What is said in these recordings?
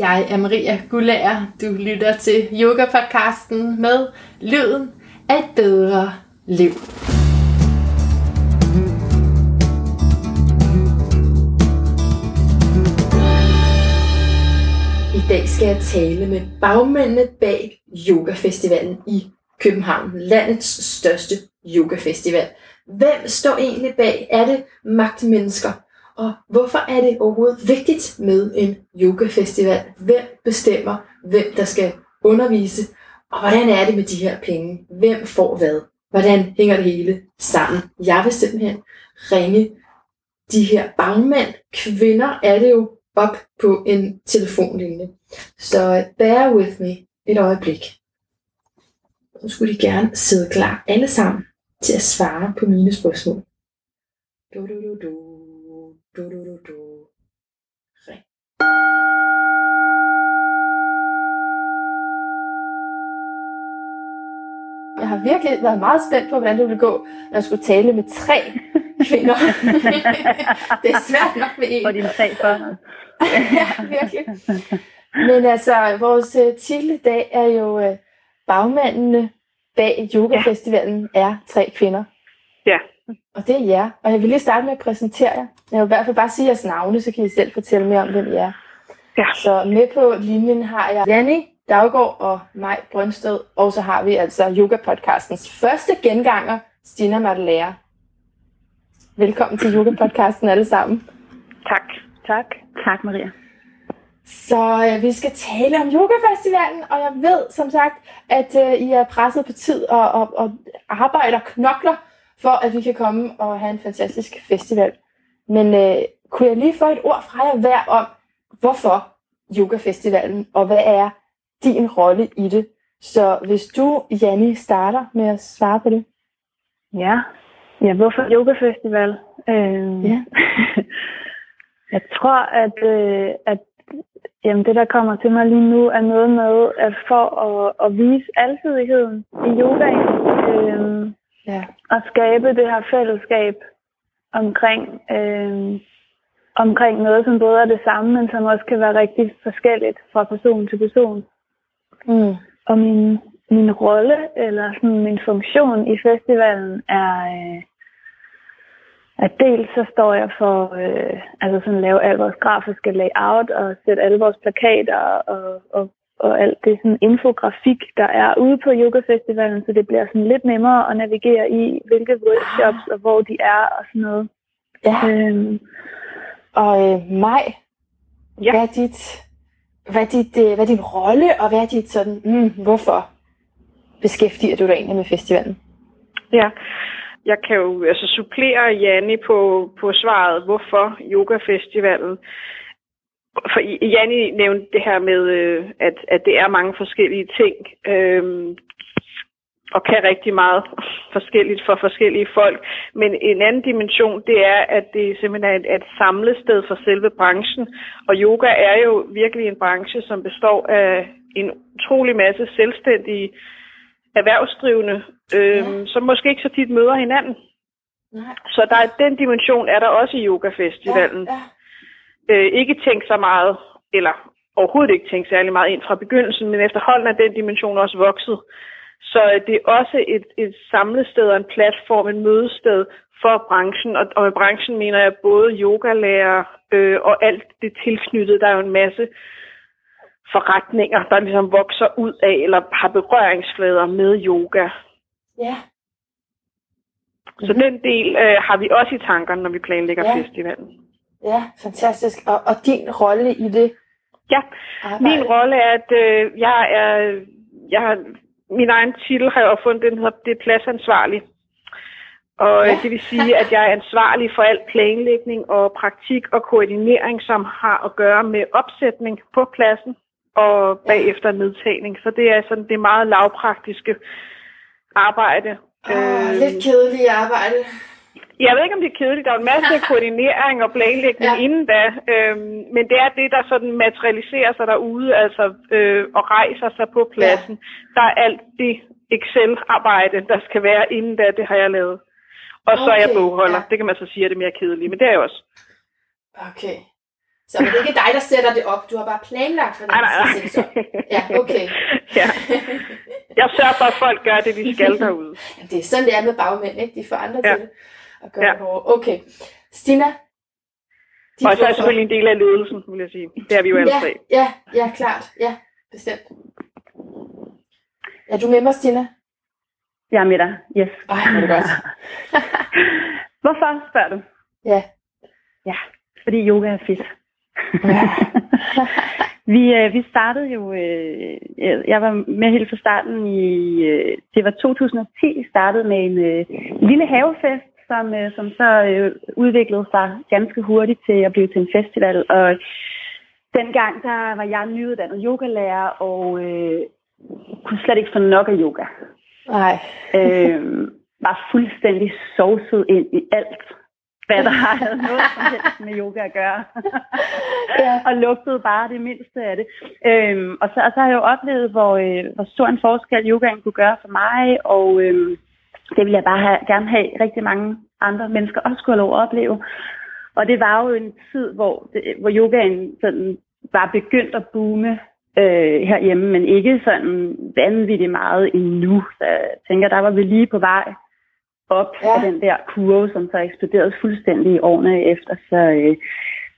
Jeg er Maria Gullager. Du lytter til Yoga-podcasten med Lyden af et bedre liv. I dag skal jeg tale med bagmændene bag yogafestivalen i København, landets største yogafestival. Hvem står egentlig bag? Er det magtmennesker? Og hvorfor er det overhovedet vigtigt med en yogafestival? Hvem bestemmer, hvem der skal undervise? Og hvordan er det med de her penge? Hvem får hvad? Hvordan hænger det hele sammen? Jeg vil simpelthen ringe de her bagmænd. Kvinder er det jo op på en telefonlinje. Så bear with me et øjeblik. Nu skulle de gerne sidde klar alle sammen til at svare på mine spørgsmål. Du, du, du, du. Du, du, du, du. Ring. Jeg har virkelig været meget spændt på, hvordan det ville gå, når jeg skulle tale med tre kvinder. det er svært nok med en. Og dine tre for. ja, virkelig. Men altså, vores uh, titel i dag er jo uh, bagmændene bag yogafestivalen er tre kvinder. Ja. Og det er jer. Og jeg vil lige starte med at præsentere jer. Jeg vil i hvert fald bare sige jeres navne, så kan I selv fortælle mere om, hvem I er. Ja. Så med på linjen har jeg Janni Daggaard og mig Brønsted. Og så har vi altså Yoga-podcastens første genganger, Stina Madelager. Velkommen til Yoga-podcasten alle sammen. Tak. Tak. Tak, Maria. Så øh, vi skal tale om yogafestivalen, og jeg ved som sagt, at øh, I er presset på tid og, og, og arbejder knokler for, at vi kan komme og have en fantastisk festival. Men øh, kunne jeg lige få et ord fra jer hver om, hvorfor yogafestivalen, og hvad er din rolle i det? Så hvis du, Janni, starter med at svare på det. Ja. Ja, hvorfor yogafestival? Øh, Ja. jeg tror, at, øh, at jamen, det, der kommer til mig lige nu, er noget med, at for at, at vise alsidigheden i yogaen, øh, Ja. at skabe det her fællesskab omkring, øh, omkring noget, som både er det samme, men som også kan være rigtig forskelligt fra person til person. Mm. Og min, min rolle, eller sådan min funktion i festivalen, er, øh, at dels så står jeg for øh, altså sådan lave al vores grafiske layout og sætte alle vores plakater og, og, og alt det sådan infografik, der er ude på yogafestivalen, så det bliver sådan lidt nemmere at navigere i, hvilke workshops og hvor de er og sådan noget. Ja. Øhm, Og øh, mig, Ja. hvad, er dit, hvad, er dit, øh, hvad er din rolle, og hvad er dit sådan, mm, hvorfor beskæftiger du dig egentlig med festivalen? Ja, jeg kan jo altså supplere Janni på, på svaret, hvorfor yogafestivalen. For Janni nævnte det her med, øh, at, at det er mange forskellige ting, øh, og kan rigtig meget forskelligt for forskellige folk. Men en anden dimension, det er, at det simpelthen er et, et samlested for selve branchen. Og yoga er jo virkelig en branche, som består af en utrolig masse selvstændige erhvervsdrivende, øh, ja. som måske ikke så tit møder hinanden. Nej. Så der er den dimension er der også i yogafestivalen. Ja, ja. Øh, ikke tænkt så meget, eller overhovedet ikke tænkt særlig meget ind fra begyndelsen, men efterhånden er den dimension også vokset. Så øh, det er også et, et samlested og en platform, en mødested for branchen. Og, og med branchen mener jeg både yogalærer øh, og alt det tilknyttede. Der er jo en masse forretninger, der ligesom vokser ud af eller har berøringsflader med yoga. ja. Så den del øh, har vi også i tankerne, når vi planlægger ja. festivalen. Ja, fantastisk. Og, og din rolle i det Ja, arbejde? min rolle er, at øh, jeg er, jeg har, min egen titel har jeg opfundet, den hedder, det er pladsansvarlig. Og Ja. ja. det vil sige, at jeg er ansvarlig for al planlægning og praktik og koordinering, som har at gøre med opsætning på pladsen og bagefter nedtagning. Så det er sådan det meget lavpraktiske arbejde. Åh, Øh, lidt kedeligt arbejde. Jeg ved ikke, om det er kedeligt. Der er en masse koordinering og planlægning Ja. inden da. Øhm, men det er det, der sådan materialiserer sig derude, altså øh, og rejser sig på pladsen. Ja. Der er alt det Excel-arbejde, der skal være inden da, det har jeg lavet. Og så er jeg Okay, bogholder. ja. Det kan man så sige, at det er mere kedeligt, men det er jeg også. Okay. Så det er ikke dig, der sætter det op. Du har bare planlagt, hvordan Nej, nej, det skal sættes op. Ja, okay. ja. Jeg sørger for, at folk gør det, de skal derude. Jamen, det er sådan, det er med bagmænd, ikke? De får andre Ja. til det. At gøre Ja. det hårdere. Okay. Stina? Og så er jeg selvfølgelig en del af ledelsen, vil jeg sige. Det er vi jo alle ja, tre. ja, ja, klart. Ja, bestemt. Er du med mig, Stina? Jeg er med dig. Yes. Ej, hvor er det godt. Hvorfor, spørger du? Ja. Ja, fordi yoga er fedt. vi, øh, vi startede jo, øh, jeg- jeg var med helt fra starten i, øh, det var 2010, startede med en øh, lille havefest, som, øh, som så øh, udviklede sig ganske hurtigt til at blive til en festival. Og dengang, der var jeg nyuddannet yogalærer, og øh, kunne slet ikke få nok af yoga. Nej. øh, var fuldstændig sovset ind i alt, hvad der havde noget som helst med yoga at gøre. Ja. og lugtede bare det mindste af det. Øhm, og, så, og så har jeg jo oplevet, hvor, øh, hvor stor en forskel yogaen kunne gøre for mig, og øh, det vil jeg bare have, gerne have rigtig mange andre mennesker også skulle have lov at opleve. Og det var jo en tid, hvor, det, hvor yogaen sådan var begyndt at boome øh, herhjemme, men ikke sådan vanvittigt meget endnu. Så jeg tænker, der var vi lige på vej op Ja. ja. af den der kurve, som så eksploderede fuldstændig i årene efter. Så, øh,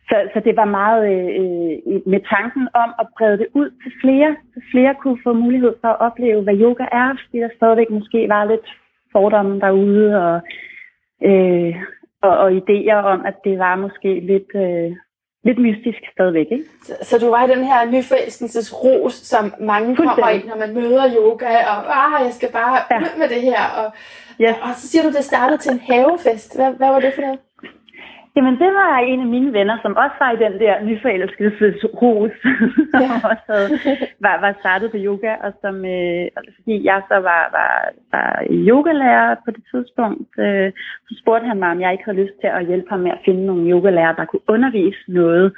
så, så det var meget øh, med tanken om at brede det ud til flere, så flere kunne få mulighed for at opleve, hvad yoga er, fordi der stadigvæk måske var lidt fordomme derude, og, øh, og, og idéer om, at det var måske lidt, øh, lidt mystisk stadigvæk. Ikke? Så, så du var i den her nyforelskelsesros, som mange kommer i, når man møder yoga, og ah, jeg skal bare Ja. ud med det her. Og, Yes. og så siger du, det startede til en havefest. Hvad, hvad var det for noget? Jamen, det var en af mine venner, som også var i den der nyforelskelseshus, Ja. som også havde, var, var startet på yoga, og som, øh, fordi jeg så var, var, var yogalærer på det tidspunkt, øh, så spurgte han mig, om jeg ikke havde lyst til at hjælpe ham med at finde nogle yogalærer, der kunne undervise noget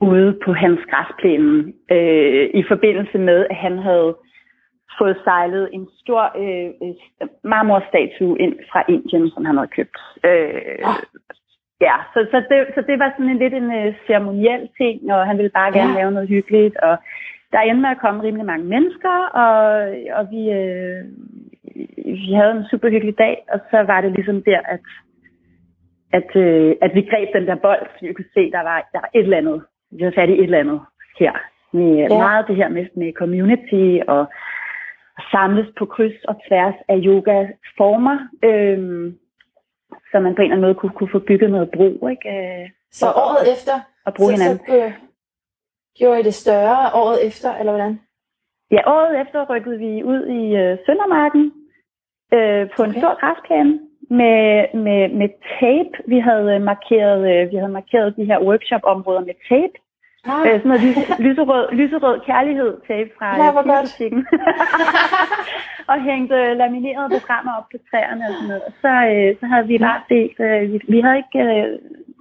ude på hans græsplæne, øh, i forbindelse med, at han havde fået sejlet en stor øh, øh, marmorstatue ind fra Indien, som han havde købt. Øh, Ah. Ja, så, så, det, så det var sådan en lidt en uh, ceremoniel ting, og han ville bare gerne Ja. lave noget hyggeligt, og der endte med at komme rimelig mange mennesker, og, og vi, øh, vi havde en super hyggelig dag, og så var det ligesom der, at, at, øh, at vi greb den der bold, så vi kunne se, der var, der var et eller andet. Vi havde fat i et eller andet her. Med Ja. ja. meget det her med, med community, og samles på kryds og tværs af yoga-former, øhm, så man på en eller anden måde kunne, kunne få bygget noget bro, ikke? Øh, Så og- året efter, og bruge så, hinanden. så øh, gjorde I det større året efter, eller hvordan? Ja, året efter rykkede vi ud i øh, Søndermarken øh, på en Okay. stor græsplæne med, med, med tape. Vi havde øh, markeret, øh, vi havde markeret de her workshop-områder med tape. Ah, Øh, sådan noget lys, lyserød, lyserød kærlighed tape fra Nå, øh, og hængte øh, laminerede programmer op på træerne og sådan noget. Og så, øh, så havde vi bare set, øh, vi, vi havde ikke øh,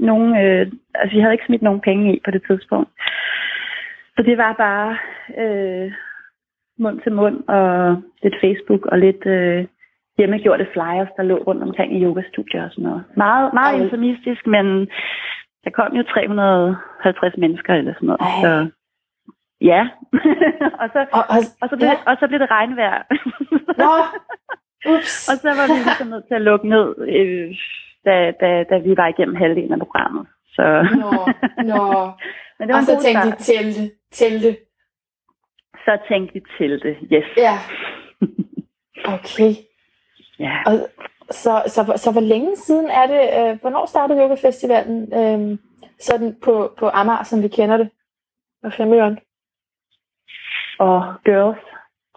nogen, øh, altså vi havde ikke smidt nogen penge i på det tidspunkt. Så det var bare øh, mund til mund og lidt Facebook og lidt øh, hjemmegjorte flyers, der lå rundt omkring i yogastudier og sådan noget. Meget, meget Ej. intimistisk, men der kom jo 350 mennesker eller sådan noget. Ej. Så ja. og, så, og, og, og, så blev ja. det, og så blev det regnvejr. Nå, ups. og så var vi ligesom nødt til at lukke ned, øh, da, da, da vi var igennem halvdelen af programmet. Så. Nå, nå. Men det var Og så tænkte I start. telte, telte. Så tænkte vi til det, yes. Ja. Okay. ja. Og så, så, så hvor længe siden er det, øh, hvornår startede Yoga Festivalen øh, sådan på, på Amager, som vi kender det? Og Femøren? Og girls.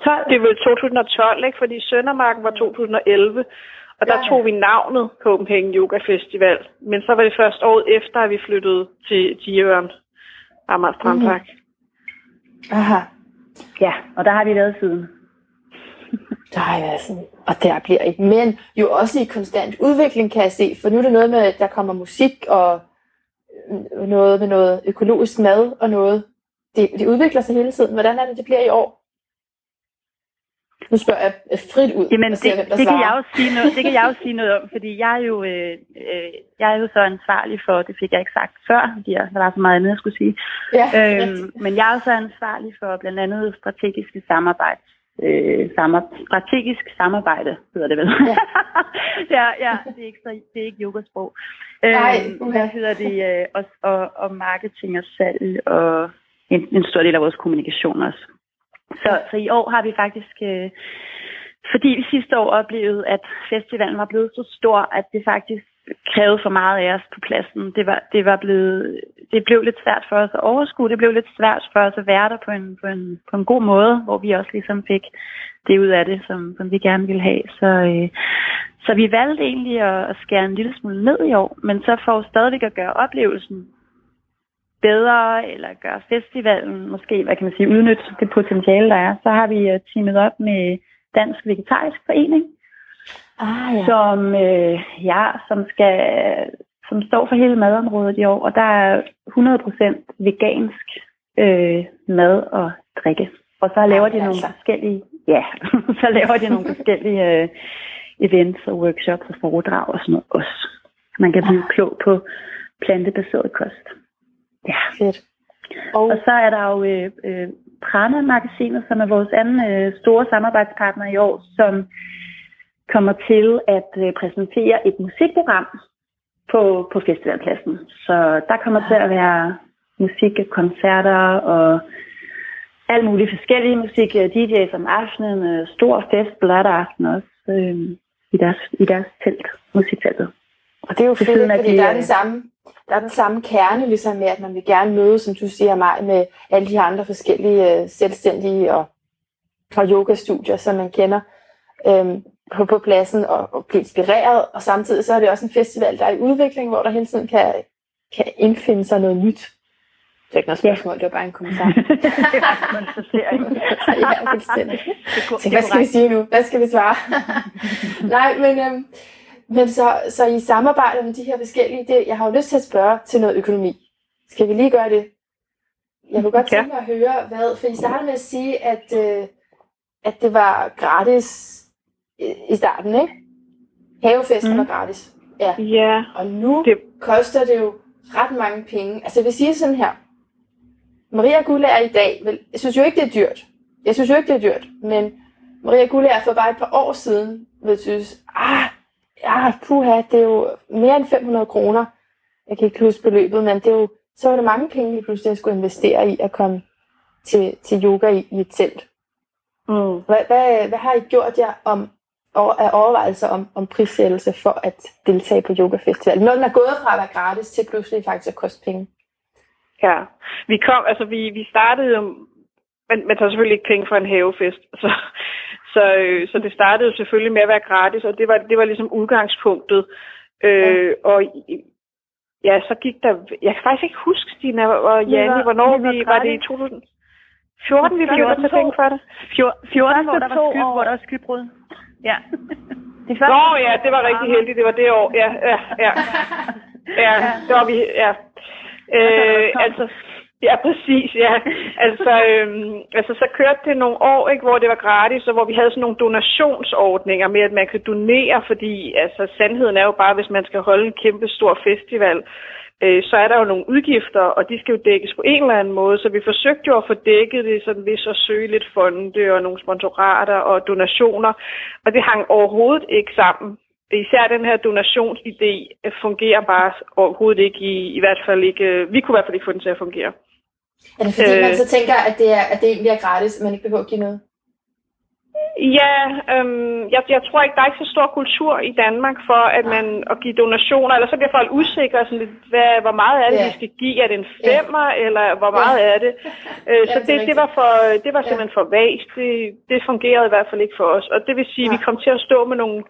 12. Det var 2012, ikke? Fordi Søndermarken var 2011, og der Ja, ja. tog vi navnet Copenhagen Yoga Festival. Men så var det først året efter, at vi flyttede til Diøren, Amager Strandpark. Mm. Aha. Ja, og der har vi været siden. Været sådan, og der bliver ikke. Men jo også i konstant udvikling, kan jeg se. For nu er det noget med, at der kommer musik og øh, noget med noget økologisk mad og noget. Det, det udvikler sig hele tiden. Hvordan er det, det bliver i år? Nu spørger jeg frit ud. Jamen, det, ser, det, kan jeg jo sige noget, det kan jeg jo sige noget om, fordi jeg er jo, øh, øh, jeg er jo så ansvarlig for, det fik jeg ikke sagt før, fordi jeg, der var så meget andet, jeg skulle sige. Ja, øhm, men jeg er jo så ansvarlig for blandt andet strategiske samarbejde. Øh, samar, strategisk samarbejde, hedder det vel. Ja, ja, ja det, er ikke, det er ikke yogasprog. Nej, øhm, Hvad hedder det? Øh, og, og, og marketing og salg og en, en stor del af vores kommunikation også. Så, så i år har vi faktisk, øh, fordi vi sidste år oplevede, at festivalen var blevet så stor, at det faktisk krævede for meget af os på pladsen. Det, var, det, var blevet, det blev lidt svært for os at overskue. Det blev lidt svært for os at være der på en, på en, på en god måde, hvor vi også ligesom fik det ud af det, som, som vi gerne ville have. Så, øh, så vi valgte egentlig at, at skære en lille smule ned i år, men så for stadigvæk at gøre oplevelsen bedre, eller gøre festivalen måske, hvad kan man sige, udnytte det potentiale, der er, så har vi øh, teamet op med Dansk Vegetarisk Forening, ah, ja. som, øh, ja, som skal som står for hele madområdet i år, og der er 100% vegansk øh, mad og drikke. Og så laver de nogle altså. forskellige, ja, så laver de nogle forskellige øh, events og workshops og foredrag og sådan noget også. Man kan blive ah. klog på plantebaseret kost. Ja. Fedt. Og, og så er der jo øh, øh, Prana-magasinet, som er vores anden øh, store samarbejdspartner i år, som kommer til at øh, præsentere et musikprogram på, på festivalpladsen. Så der kommer til at være musik, koncerter og alt muligt forskellige musik. DJ's om aftenen, øh, stor fest, blot aften også øh, i, deres, i deres telt, musikteltet. Og det er jo fedt, fordi de, der er den samme der er den samme kerne, ligesom med, at man vil gerne møde, som du siger mig, med alle de andre forskellige selvstændige og, og yogastudier, som man kender øhm, på, på pladsen og, og blive inspireret. Og samtidig så er det også en festival, der er i udvikling, hvor der hele tiden kan, kan indfinde sig noget nyt. Det er ikke noget spørgsmål, det var bare en kommentar. det var en konstatering. ja, fuldstændig. hvad skal vi sige nu? Hvad skal vi svare? Nej, men øhm, men så, så I samarbejder med de her forskellige, det, jeg har jo lyst til at spørge til noget økonomi. Skal vi lige gøre det? Jeg kunne godt tænke mig at høre, hvad, for I startede med at sige, at, øh, at det var gratis i, i starten, ikke? Havefesten mm. var gratis. Ja. ja. Og nu det... koster det jo ret mange penge. Altså jeg vil sige sådan her. Maria er i dag, vel, jeg synes jo ikke, det er dyrt. Jeg synes jo ikke, det er dyrt. Men Maria er for bare et par år siden, vil synes, ah, ja, puha, det er jo mere end 500 kroner. Jeg kan ikke huske beløbet, men det er jo, så var det mange penge, lige pludselig, jeg skulle investere i at komme til, til yoga i, i et telt. Mm. Hvad, hvad, hvad har I gjort jer om, af overvejelser om, om prissættelse for at deltage på yogafestival? Når den er gået fra at være gratis til pludselig faktisk at koste penge. Ja, vi kom, altså vi, vi startede jo, man, man tager selvfølgelig ikke penge for en havefest, så, så, øh, så det startede jo selvfølgelig med at være gratis, og det var, det var ligesom udgangspunktet. Øh, ja. Og ja, så gik der... Jeg kan faktisk ikke huske, Stina og Janne, hvornår vi... Var det i 2014, vi begyndte at tage penge for det? 14, hvor der var sky, hvor der var skybrud. Ja. Det Nå ja, det var rigtig heldigt. Det var det år. Ja, ja, ja. Ja, det var vi... Ja. Øh, altså, Ja, præcis, ja. Altså, øhm, altså, så kørte det nogle år, ikke, hvor det var gratis, og hvor vi havde sådan nogle donationsordninger med, at man kan donere, fordi altså, sandheden er jo bare, hvis man skal holde en kæmpe stor festival, øh, så er der jo nogle udgifter, og de skal jo dækkes på en eller anden måde, så vi forsøgte jo at få dækket det sådan ved at søge lidt fonde og nogle sponsorater og donationer, og det hang overhovedet ikke sammen. Især den her donationsidé fungerer bare overhovedet ikke, i, i hvert fald ikke, vi kunne i hvert fald ikke få den til at fungere. Er det fordi, øh, man så tænker, at det, er, at det egentlig er gratis, at man ikke behøver at give noget? Ja, øhm, jeg, jeg tror ikke, der er ikke så stor kultur i Danmark for, at man at give donationer, eller så bliver folk usikre, sådan lidt, hvad, hvor meget er det, yeah. vi skal give? Er det en femmer, yeah. eller hvor meget yeah. er det? Øh, ja, så det, det, var for, det var simpelthen yeah. for vagt. Det, det fungerede i hvert fald ikke for os. Og det vil sige, at ja. vi kom til at stå med nogle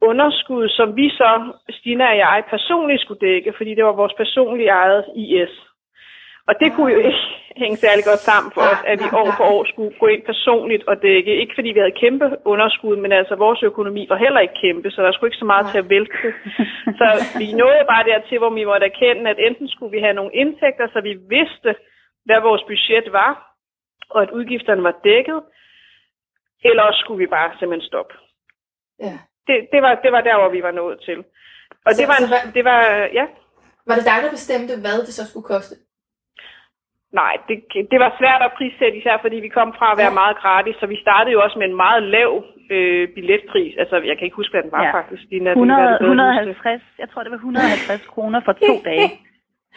underskud, som vi så, Stina og jeg, personligt skulle dække, fordi det var vores personlige eget IS. Og det kunne jo ikke hænge særlig godt sammen for os, at vi år for år skulle gå ind personligt og dække. Ikke fordi vi havde kæmpe underskud, men altså vores økonomi var heller ikke kæmpe, så der skulle ikke så meget til at vælte. Så vi nåede bare dertil, hvor vi måtte erkende, at enten skulle vi have nogle indtægter, så vi vidste, hvad vores budget var, og at udgifterne var dækket, eller også skulle vi bare simpelthen stoppe. Ja. Det, det, var, det var der, hvor vi var nået til. Og Så- det var, en, det var, ja, Var det dig, der bestemte, hvad det så skulle koste? Nej, det, det var svært at prissætte, især fordi vi kom fra at være Ja. meget gratis, så vi startede jo også med en meget lav øh, billetpris. Altså, jeg kan ikke huske, hvad den var Ja. faktisk. Dina, det kan være, 100, du bedre huske det. 150, jeg tror det var 150 kroner for to dage.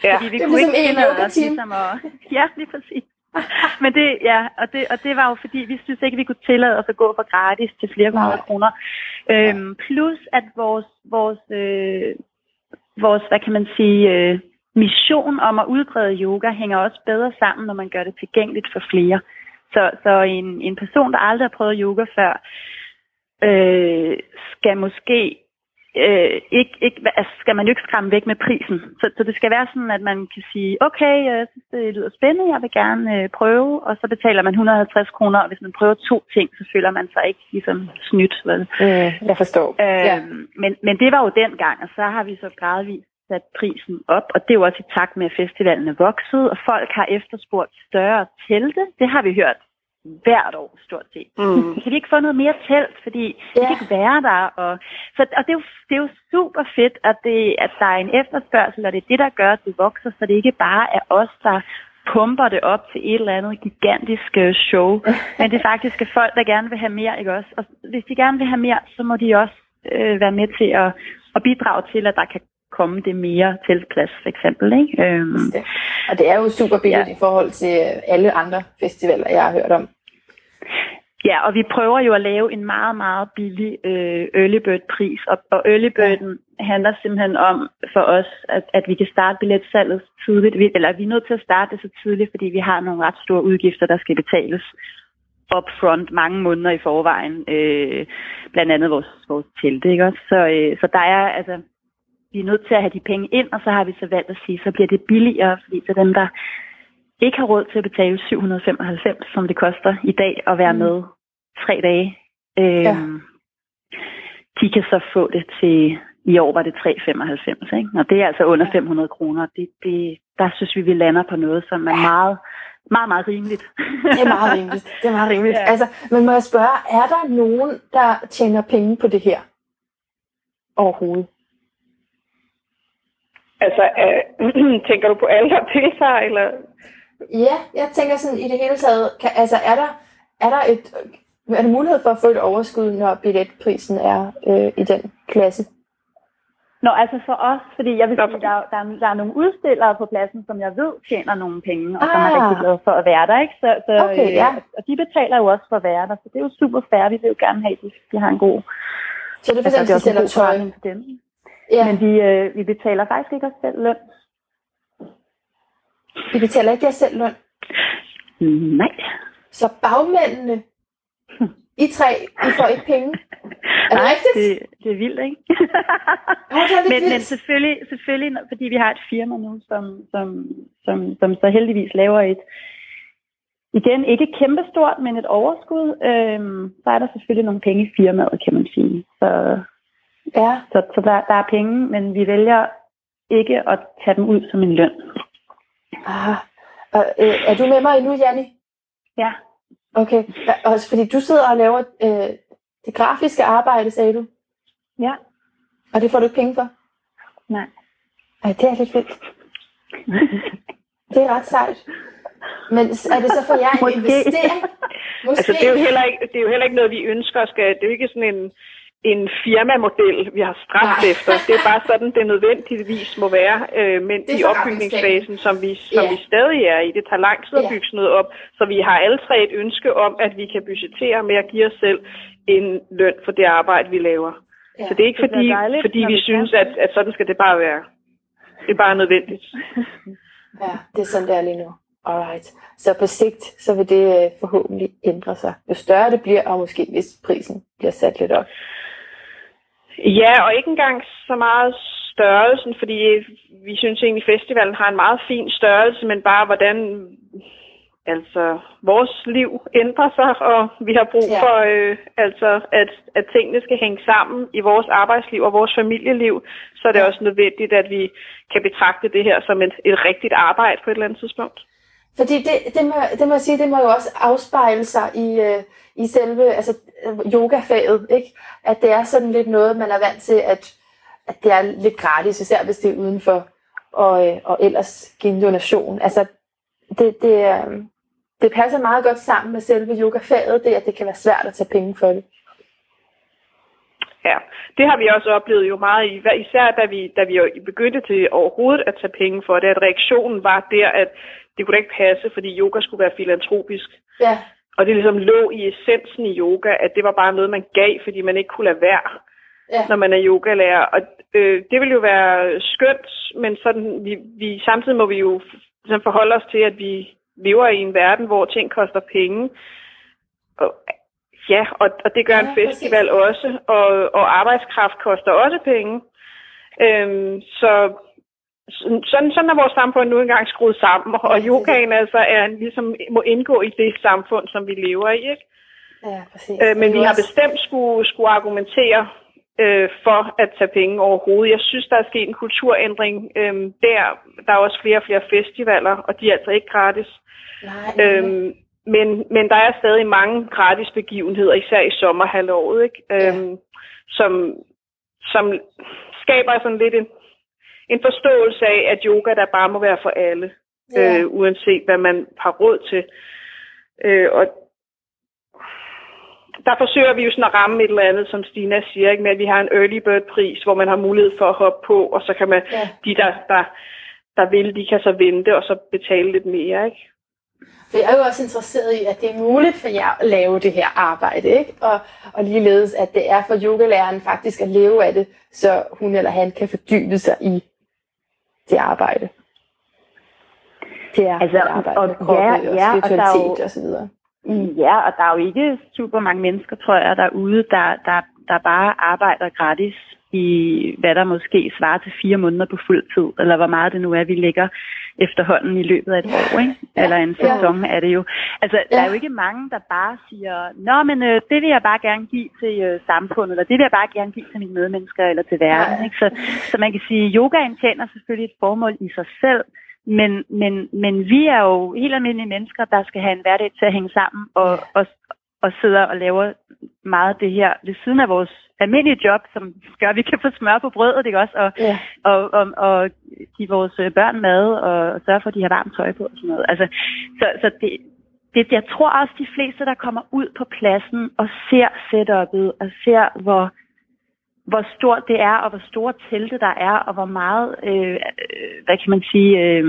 Ja. Fordi vi Det er kunne ligesom ikke en os ligesom at... Ja, lige præcis. Men det, ja, og det, og det var jo fordi, vi synes ikke, vi kunne tillade os at gå for gratis til flere hundrede kroner. Øhm, plus at vores, vores, øh, vores, hvad kan man sige, øh, mission om at udbrede yoga hænger også bedre sammen, når man gør det tilgængeligt for flere. Så, så en, en person, der aldrig har prøvet yoga før, øh, skal måske øh, ikke, ikke, altså skal man jo ikke skræmme væk med prisen. Så, så det skal være sådan, at man kan sige, okay, jeg synes, det lyder spændende, jeg vil gerne øh, prøve, og så betaler man 150 kroner, og hvis man prøver to ting, så føler man sig ikke ligesom snydt. Vel? Mm, jeg forstår. Øh, Ja. men, men det var jo dengang, og så har vi så gradvist sat prisen op, og det er jo også i takt med, at festivalen er vokset, og folk har efterspurgt større telte. Det har vi hørt hvert år, stort set. Mm. Kan vi ikke få noget mere telt, fordi ja. det kan ikke være der. Og, så, og det, er jo, det er jo super fedt, at, det, at der er en efterspørgsel, og det er det, der gør, at det vokser, så det ikke bare er os, der pumper det op til et eller andet gigantisk øh, show. Men det er faktisk er folk, der gerne vil have mere, ikke også? Og hvis de gerne vil have mere, så må de også øh, være med til at, at bidrage til, at der kan komme det mere teltplads, for eksempel. Ikke? Øhm, Det. Og det er jo super billigt ja. i forhold til øh, alle andre festivaler, jeg har hørt om. Ja, og vi prøver jo at lave en meget, meget billig øh, early bird pris, og, og early birden ja. handler simpelthen om for os, at, at vi kan starte billetsalget tidligt, Vi- eller vi er nødt til at starte det så tidligt, fordi vi har nogle ret store udgifter, der skal betales upfront mange måneder i forvejen, øh, blandt andet vores, vores telte, ikke også? Så, øh, så der er, altså, vi er nødt til at have de penge ind, og så har vi så valgt at sige, så bliver det billigere, fordi til dem, der ikke har råd til at betale 795, som det koster i dag at være Mm. med tre dage. Øhm, Ja. De kan så få det til, i år var det 395, ikke? og det er altså under 500 kroner. Det, det, der synes vi, vi lander på noget, som er meget, meget, meget rimeligt. Det er meget rimeligt. Det er meget rimeligt. Ja. Altså, men må jeg spørge, er der nogen, der tjener penge på det her? Overhovedet. Altså, øh, tænker du på alle, der deltager, eller? Ja, jeg tænker sådan i det hele taget, kan, altså er der, er der et, er der mulighed for at få et overskud, når billetprisen er øh, i den klasse? Nå, altså for os, fordi jeg vil sige, der, er- der, er, der er nogle udstillere på pladsen, som jeg ved tjener nogle penge, og som er Ah. rigtig glade for at være der, ikke? Så, så, Okay, øh, ja. Og de betaler jo også for at være der, så det er jo super fair. Vi vil jo gerne have, at de, de har en god... Så det er for Altså, eksempel, det er de sælger god tøj. forretning for dem. Ja, Men vi, øh, vi betaler faktisk ikke os selv løn. de betaler ikke jer selv løn. Nej. Så bagmændene, I tre, I får ikke penge. Er det Nej, rigtigt? det, det er vildt, ikke? Åh, det er men, men vildt. selvfølgelig, selvfølgelig, når- fordi vi har et firma nu, som, som, som, som så heldigvis laver et, igen, ikke kæmpestort, men et overskud, øhm, så er der selvfølgelig nogle penge i firmaet, kan man sige. Så, Ja, så, så der, der er penge, men vi vælger ikke at tage dem ud som en løn. ah. Og, øh, er du med mig endnu, Janni? Ja, Okay, også fordi du sidder og laver øh, det grafiske arbejde, sagde du, ja, og det får du ikke penge for? nej. Ej, det er lidt vildt. Det er ret sejt. Men er det så for jer en investering? Måske. Altså, det er, jo heller ikke, det er jo heller ikke noget, vi ønsker. Skal, det er jo ikke sådan en, en firmamodel, vi har stræbt Nej. efter. Det er bare sådan, det nødvendigvis må være. Øh, men i opbygningsfasen, som vi, som Ja. vi stadig er i, det tager lang tid at bygge sådan noget op. Så vi har alle tre et ønske om, at vi kan budgettere med at give os selv en løn for det arbejde, vi laver. Ja. Så det er ikke det fordi, dejligt, fordi vi vi synes, at, at sådan skal det bare være. Det er bare nødvendigt. Ja, det er sådan, det er lige nu. Alright. Så på sigt, så vil det øh, forhåbentlig ændre sig. Jo større det bliver, og måske hvis prisen bliver sat lidt op. Ja, og ikke engang så meget størrelsen, fordi vi synes egentlig, at festivalen har en meget fin størrelse, men bare hvordan altså vores liv ændrer sig, og vi har brug for øh, altså at, at tingene skal hænge sammen i vores arbejdsliv og vores familieliv, så er det Ja. også nødvendigt, at vi kan betragte det her som et, et rigtigt arbejde på et eller andet tidspunkt. Fordi det, det, må, det må jeg sige, det må jo også afspejle sig i, øh, i selve altså, yogafaget, ikke? At det er sådan lidt noget, man er vant til, at, at det er lidt gratis, især hvis det er udenfor, og, øh, og ellers give en donation. Altså, det, det, øh, det passer meget godt sammen med selve yogafaget, det at det kan være svært at tage penge for det. Ja, det har vi også oplevet jo meget, i, især da vi, da vi begyndte til overhovedet at tage penge for det, at reaktionen var der, at det kunne da ikke passe, fordi yoga skulle være filantropisk. Ja. Og det ligesom lå i essensen i yoga, at det var bare noget, man gav, fordi man ikke kunne lade være, ja. når man er yogalærer. Og øh, det ville jo være skønt, men sådan, vi, vi, samtidig må vi jo ligesom forholde os til, at vi lever i en verden, hvor ting koster penge. Og, ja, og, og det gør ja, en festival præcis. også, og, og arbejdskraft koster også penge. Øhm, så sådan, sådan er vores samfund nu engang skruet sammen, og yogaen altså er ligesom må indgå i det samfund, som vi lever i. Ikke? Ja, præcis. Øh, men vi har bestemt skulle, skulle argumentere øh, for at tage penge overhovedet. Jeg synes, der er sket en kulturændring øh, der. Der er også flere og flere festivaler, og de er altså ikke gratis. Nej, øhm, men, men der er stadig mange gratis begivenheder, især i sommerhalvåret, ikke? Ja. Øhm, som, som skaber sådan lidt en, en forståelse af, at yoga der bare må være for alle, ja. øh, uanset hvad man har råd til. Øh, og der forsøger vi jo sådan at ramme et eller andet, som Stina siger, ikke, med at vi har en early bird pris, hvor man har mulighed for at hoppe på, og så kan man, ja. de der, der, der vil, de kan så vente og så betale lidt mere, ikke? For jeg er jo også interesseret i, at det er muligt for jer at lave det her arbejde, ikke? Og, og ligeledes, at det er for yogalæreren faktisk at leve af det, så hun eller han kan fordybe sig i det arbejde. Altså, det arbejde og, med kroppen ja, og ja, spiritualitet og, og så videre. Ja, og der er jo ikke super mange mennesker, tror jeg, derude, der, der, der bare arbejder gratis i, hvad der måske svarer til fire måneder på fuld tid, eller hvor meget det nu er, vi lægger efterhånden i løbet af et år, ikke? Eller en sæson ja. er det jo. Altså, ja. der er jo ikke mange, der bare siger, nå, men øh, det vil jeg bare gerne give til øh, samfundet, eller det vil jeg bare gerne give til mine medmennesker, eller til verden, ja. ikke? Så, så man kan sige, yogaen tjener selvfølgelig et formål i sig selv, men, men, men vi er jo helt almindelige mennesker, der skal have en hverdag til at hænge sammen og, og, og sidder og laver meget af det her ved siden af vores almindelige job, som gør, at vi kan få smør på brødet, ikke også? Og, ja. og, og, og give vores børn mad og sørge for, at de har varmt tøj på og sådan noget. Altså, så, så det, det, jeg tror også, de fleste, der kommer ud på pladsen og ser setup'et og ser, hvor, hvor stort det er, og hvor store telte der er, og hvor meget, øh, hvad kan man sige, øh,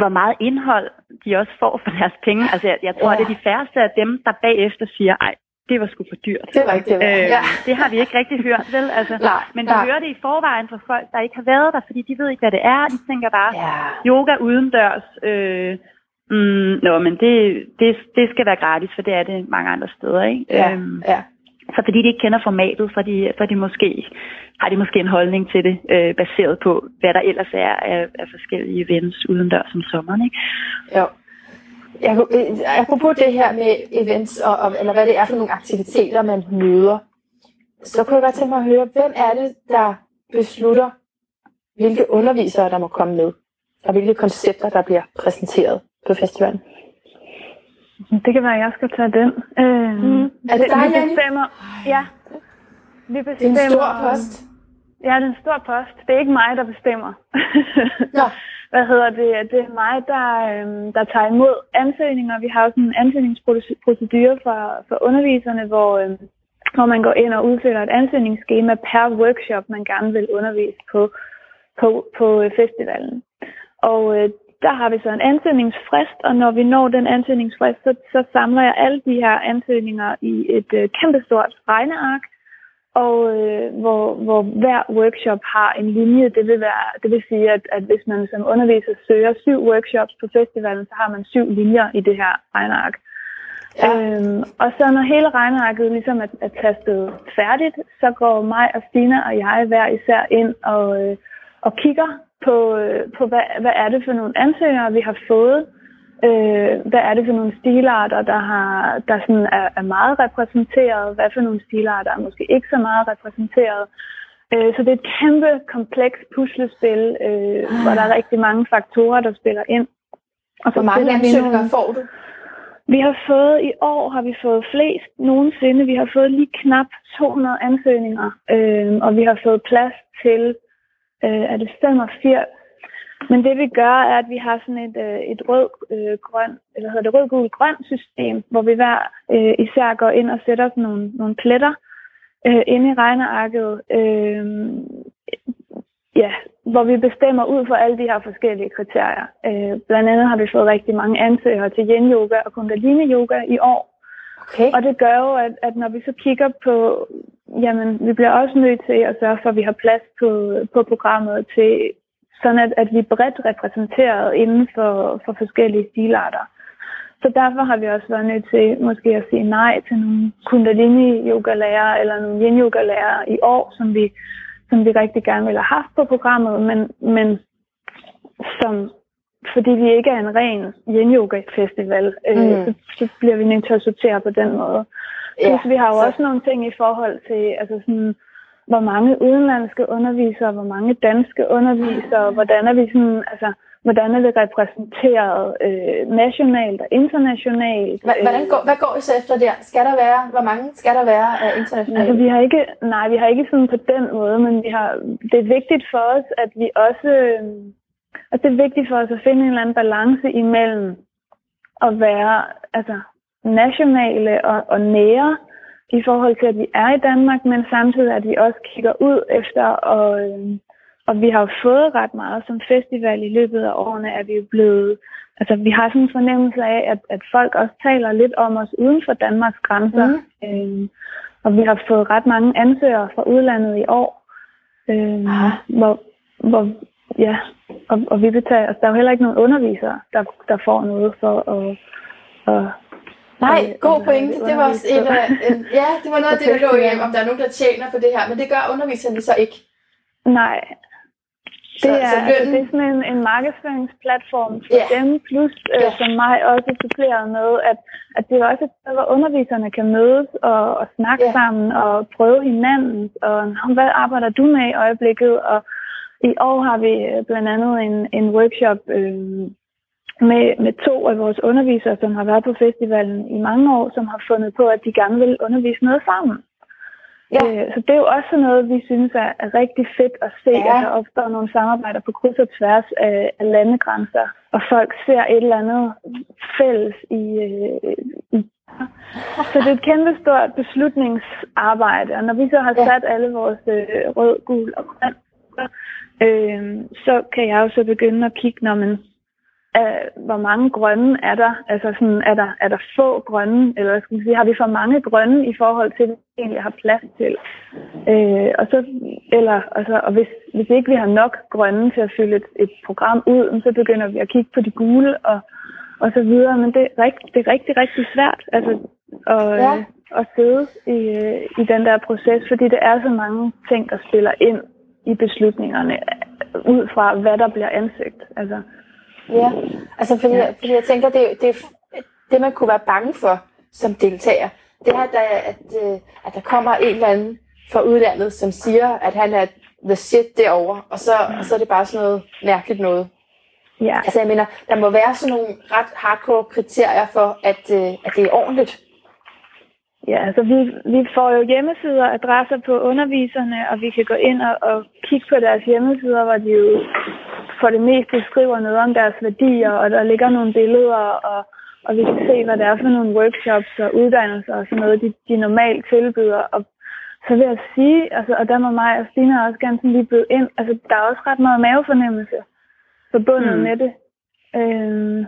hvor meget indhold de også får for deres penge. Altså, jeg, jeg tror, ja. det er de færreste af dem, der bagefter siger, ej, det var sgu for dyrt. Det var ikke det, øh, ja. det har vi ikke rigtig hørt, vel? Altså, nej, men vi nej. hører det i forvejen fra folk, der ikke har været der, fordi de ved ikke, hvad det er. De tænker bare, ja. yoga udendørs. Øh, mm, nå, men det, det, det skal være gratis, for det er det mange andre steder, ikke? Ja, øhm, ja. Så fordi de ikke kender formatet, så, de, så de måske, har de måske en holdning til det, øh, baseret på, hvad der ellers er af, af forskellige events udendørs som sommeren. Ikke? Jo. Jeg, øh, apropos det her med events, og, og, eller hvad det er for nogle aktiviteter, man møder, så kunne jeg godt tænke mig at høre, hvem er det, der beslutter, hvilke undervisere, der må komme med, og hvilke koncepter, der bliver præsenteret på festivalen? Det kan være, at jeg skal tage den. Øh, mm. Er det dig, vi bestemmer, Ja. Vi bestemmer, det er en stor post. Ja, det er en stor post. Det er ikke mig, der bestemmer. ja. Hvad hedder det? Det er mig, der, øhm, der tager imod ansøgninger. Vi har også en ansøgningsprocedure for, for underviserne, hvor, øhm, hvor man går ind og udfylder et ansøgningsskema per workshop, man gerne vil undervise på, på, på festivalen. Og øh, der har vi så en ansøgningsfrist, og når vi når den ansøgningsfrist, så, så samler jeg alle de her ansøgninger i et øh, kæmpestort regneark, og øh, hvor, hvor hver workshop har en linje. Det vil, være, det vil sige, at, at hvis man som underviser søger syv workshops på festivalen, så har man syv linjer i det her regneark. Ja. Øhm, og så når hele regnearket ligesom er, er tastet færdigt, så går mig og Stina og jeg hver især ind og, øh, og kigger på, øh, på hvad, hvad er det for nogle ansøgere, vi har fået. Øh, hvad er det for nogle stilarter, der, har, der sådan er, er meget repræsenteret? Hvad for nogle stilarter er måske ikke så meget repræsenteret? Øh, så det er et kæmpe, kompleks puslespil, øh, hvor der er rigtig mange faktorer, der spiller ind. Og Hvor mange ansøgninger får du? Vi har fået, i år har vi fået flest nogensinde. Vi har fået lige knap 200 ansøgninger, øh, og vi har fået plads til, øh, er det 85 men det vi gør, er, at vi har sådan et, øh, et rød-grøn, øh, eller hedder det rød-gul-grøn system, hvor vi hver øh, især går ind og sætter sådan nogle, nogle pletter øh, inde i regnearket. Øh, ja, hvor vi bestemmer ud fra alle de her forskellige kriterier. Øh, blandt andet har vi fået rigtig mange ansøgere til yin-yoga og kundalini-yoga i år. Okay. Og det gør jo, at, at når vi så kigger på, jamen, vi bliver også nødt til at sørge for, at vi har plads på, på programmet til sådan at, at vi er bredt repræsenteret inden for, for forskellige stilarter. Så derfor har vi også været nødt til måske at sige nej til nogle kundalini-yoga-lærere eller nogle yin-yoga-lærere i år, som vi, som vi rigtig gerne ville have haft på programmet, men, men som, fordi vi ikke er en ren yin-yoga-festival, øh, mm. så, så bliver vi nødt til at sortere på den måde. Ja, Plus, vi har jo så... også nogle ting i forhold til, altså sådan, hvor mange udenlandske undervisere, hvor mange danske undervisere, hvordan er vi sådan, altså, hvordan er det repræsenteret øh, nationalt og internationalt. Hvordan går, hvad går I så efter der? Skal der være, hvor mange skal der være af internationalt? Altså, vi har ikke, nej, vi har ikke sådan på den måde, men vi har, det er vigtigt for os, at vi også, øh, at det er vigtigt for os at finde en eller anden balance imellem at være altså, nationale og, og nære, i forhold til, at vi er i Danmark, men samtidig at vi også kigger ud efter, og, øh, og vi har jo fået ret meget som festival i løbet af årene, at vi er blevet, altså vi har sådan en fornemmelse af, at, at folk også taler lidt om os uden for Danmarks grænser, mm. øh, og vi har fået ret mange ansøgere fra udlandet i år, øh, hvor, hvor ja, og, og vi betaler, altså, der er jo heller ikke nogen undervisere, der, der får noget for at, at Nej, god pointe. Det var også et, en, ja, det var noget af det, der lå hjem, om der er nogen, der tjener på det her, men det gør underviserne så ikke. Nej. Det er, så, så altså, det er sådan en, en markedsføringsplatform for yeah. dem, plus øh, som mig også suppleret med, at, at det er også et sted, hvor underviserne kan mødes og, og snakke yeah. sammen og prøve hinanden, og hvad arbejder du med i øjeblikket, og i år har vi øh, blandt andet en, en workshop, øh, med, med to af vores undervisere, som har været på festivalen i mange år, som har fundet på, at de gerne vil undervise noget sammen. Ja. Øh, så det er jo også noget, vi synes er, er rigtig fedt at se, ja. at der opstår nogle samarbejder på kryds og tværs af, af landegrænser, og folk ser et eller andet fælles i, øh, i så det er et kæmpe stort beslutningsarbejde, og når vi så har sat ja. alle vores øh, rød, gul og grøn, øh, så kan jeg jo så begynde at kigge, når man af, hvor mange grønne er der? Altså sådan, er der, er der få grønne, eller skal man sige, har vi for mange grønne i forhold til, hvad vi egentlig har plads til? Øh, og så, eller, altså, og hvis, hvis ikke vi har nok grønne til at fylde et, et program ud, så begynder vi at kigge på de gule og, og så videre. Men det er, rigt, det er rigtig, rigtig svært altså, at, ja. øh, at sidde i, øh, i den der proces, fordi det er så mange ting, der spiller ind i beslutningerne, ud fra hvad der bliver ansøgt. Altså, Ja, altså fordi, ja. fordi jeg tænker, det, det, det man kunne være bange for som deltager, det er, at der, at, øh, at der kommer en eller anden fra udlandet, som siger, at han er the shit derovre, og så, og så er det bare sådan noget mærkeligt noget. Ja. Altså jeg mener, der må være sådan nogle ret hardcore kriterier for, at, øh, at det er ordentligt. Ja, altså vi, vi får jo hjemmesider, adresser på underviserne, og vi kan gå ind og, og kigge på deres hjemmesider, hvor de jo for det meste skriver noget om deres værdier, og der ligger nogle billeder, og, og vi kan se, hvad det er for nogle workshops og uddannelser og sådan noget, de, de normalt tilbyder. Og så vil jeg sige, altså, og der må mig og Stine også gerne sådan lige byde ind, altså der er også ret meget mavefornemmelse forbundet mm. med det. Øhm,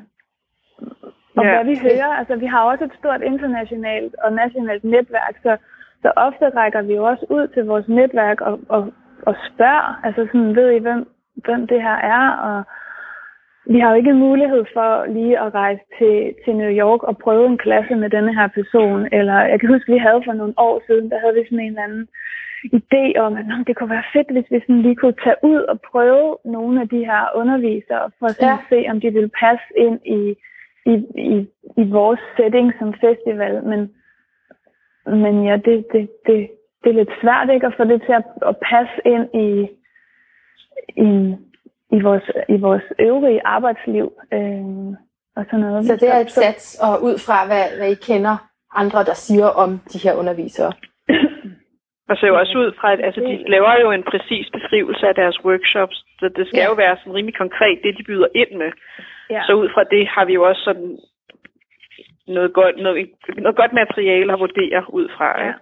og ja. hvad vi hører, altså vi har også et stort internationalt og nationalt netværk, så, så ofte rækker vi jo også ud til vores netværk og, og, og spørger, altså sådan, ved I, hvem, hvem det her er, og vi har jo ikke mulighed for lige at rejse til, til New York og prøve en klasse med denne her person, eller jeg kan huske, vi havde for nogle år siden, der havde vi sådan en eller anden idé om, at det kunne være fedt, hvis vi sådan lige kunne tage ud og prøve nogle af de her undervisere, for at ja. se, om de ville passe ind i, i, i, i vores setting som festival. Men, men ja, det, det, det, det er lidt svært ikke at få det til at, at passe ind i, i, i, vores, i vores øvrige arbejdsliv. Øh, og sådan noget. Så det er et sats, og ud fra hvad, hvad I kender andre, der siger om de her undervisere. Og så jo også ud fra, at altså, de laver jo en præcis beskrivelse af deres workshops, så det skal Ja. jo være sådan rimelig konkret, det de byder ind med. Ja. Så ud fra det har vi jo også sådan noget godt, noget, noget godt materiale at vurdere ud fra. Ja.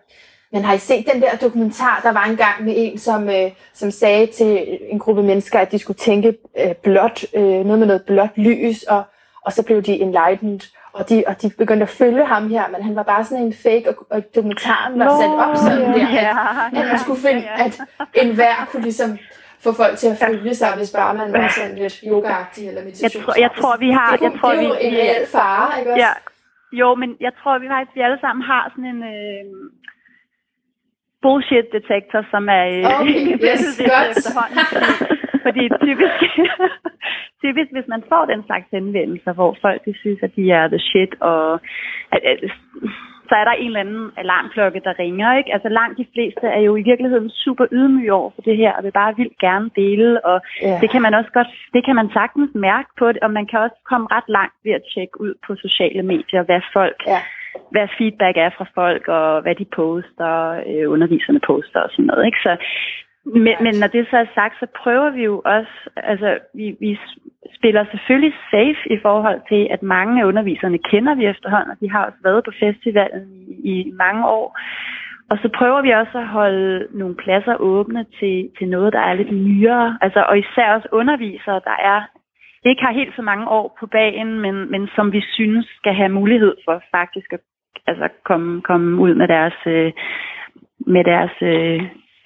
Men har I set den der dokumentar, der var engang med en, som, øh, som sagde til en gruppe mennesker, at de skulle tænke øh, blåt, øh, noget med noget blåt lys, og, og så blev de enlightened, og de, og de begyndte at følge ham her, men han var bare sådan en fake, og, og dokumentaren var sat op sådan der, at, at man skulle finde, at enhver kunne ligesom få folk til at følge sig, hvis bare man var sådan lidt yogaagtig eller Jeg, meditation. tror, jeg tror, vi har... det, Jeg tror, det er vi, jo en reel fare, ikke også? Ja. Jo, men jeg tror, vi faktisk vi alle sammen har sådan en øh, bullshit detektor, som er øh, Okay, yes, efterhånden. Fordi, fordi typisk, typisk, hvis man får den slags henvendelser, hvor folk de synes, at de er the shit, og at, at, så er der en eller anden alarmklokke, der ringer. Ikke? Altså langt de fleste er jo i virkeligheden super ydmyge over for det her, og vil bare vildt gerne dele, og Ja. det kan man også godt, det kan man sagtens mærke på det, og man kan også komme ret langt ved at tjekke ud på sociale medier, hvad folk, Ja. Hvad feedback er fra folk, og hvad de poster, øh, underviserne poster og sådan noget. Ikke? Så, men, men når det så er sagt, så prøver vi jo også, altså vi, vi spiller selvfølgelig safe i forhold til, at mange af underviserne kender vi efterhånden, og de har også været på festivalen i, i mange år. Og så prøver vi også at holde nogle pladser åbne til, til noget, der er lidt nyere. Altså, og især også undervisere, der er ikke har helt så mange år på bagen, men, men som vi synes skal have mulighed for faktisk at altså, komme, komme ud med deres, øh, med deres øh,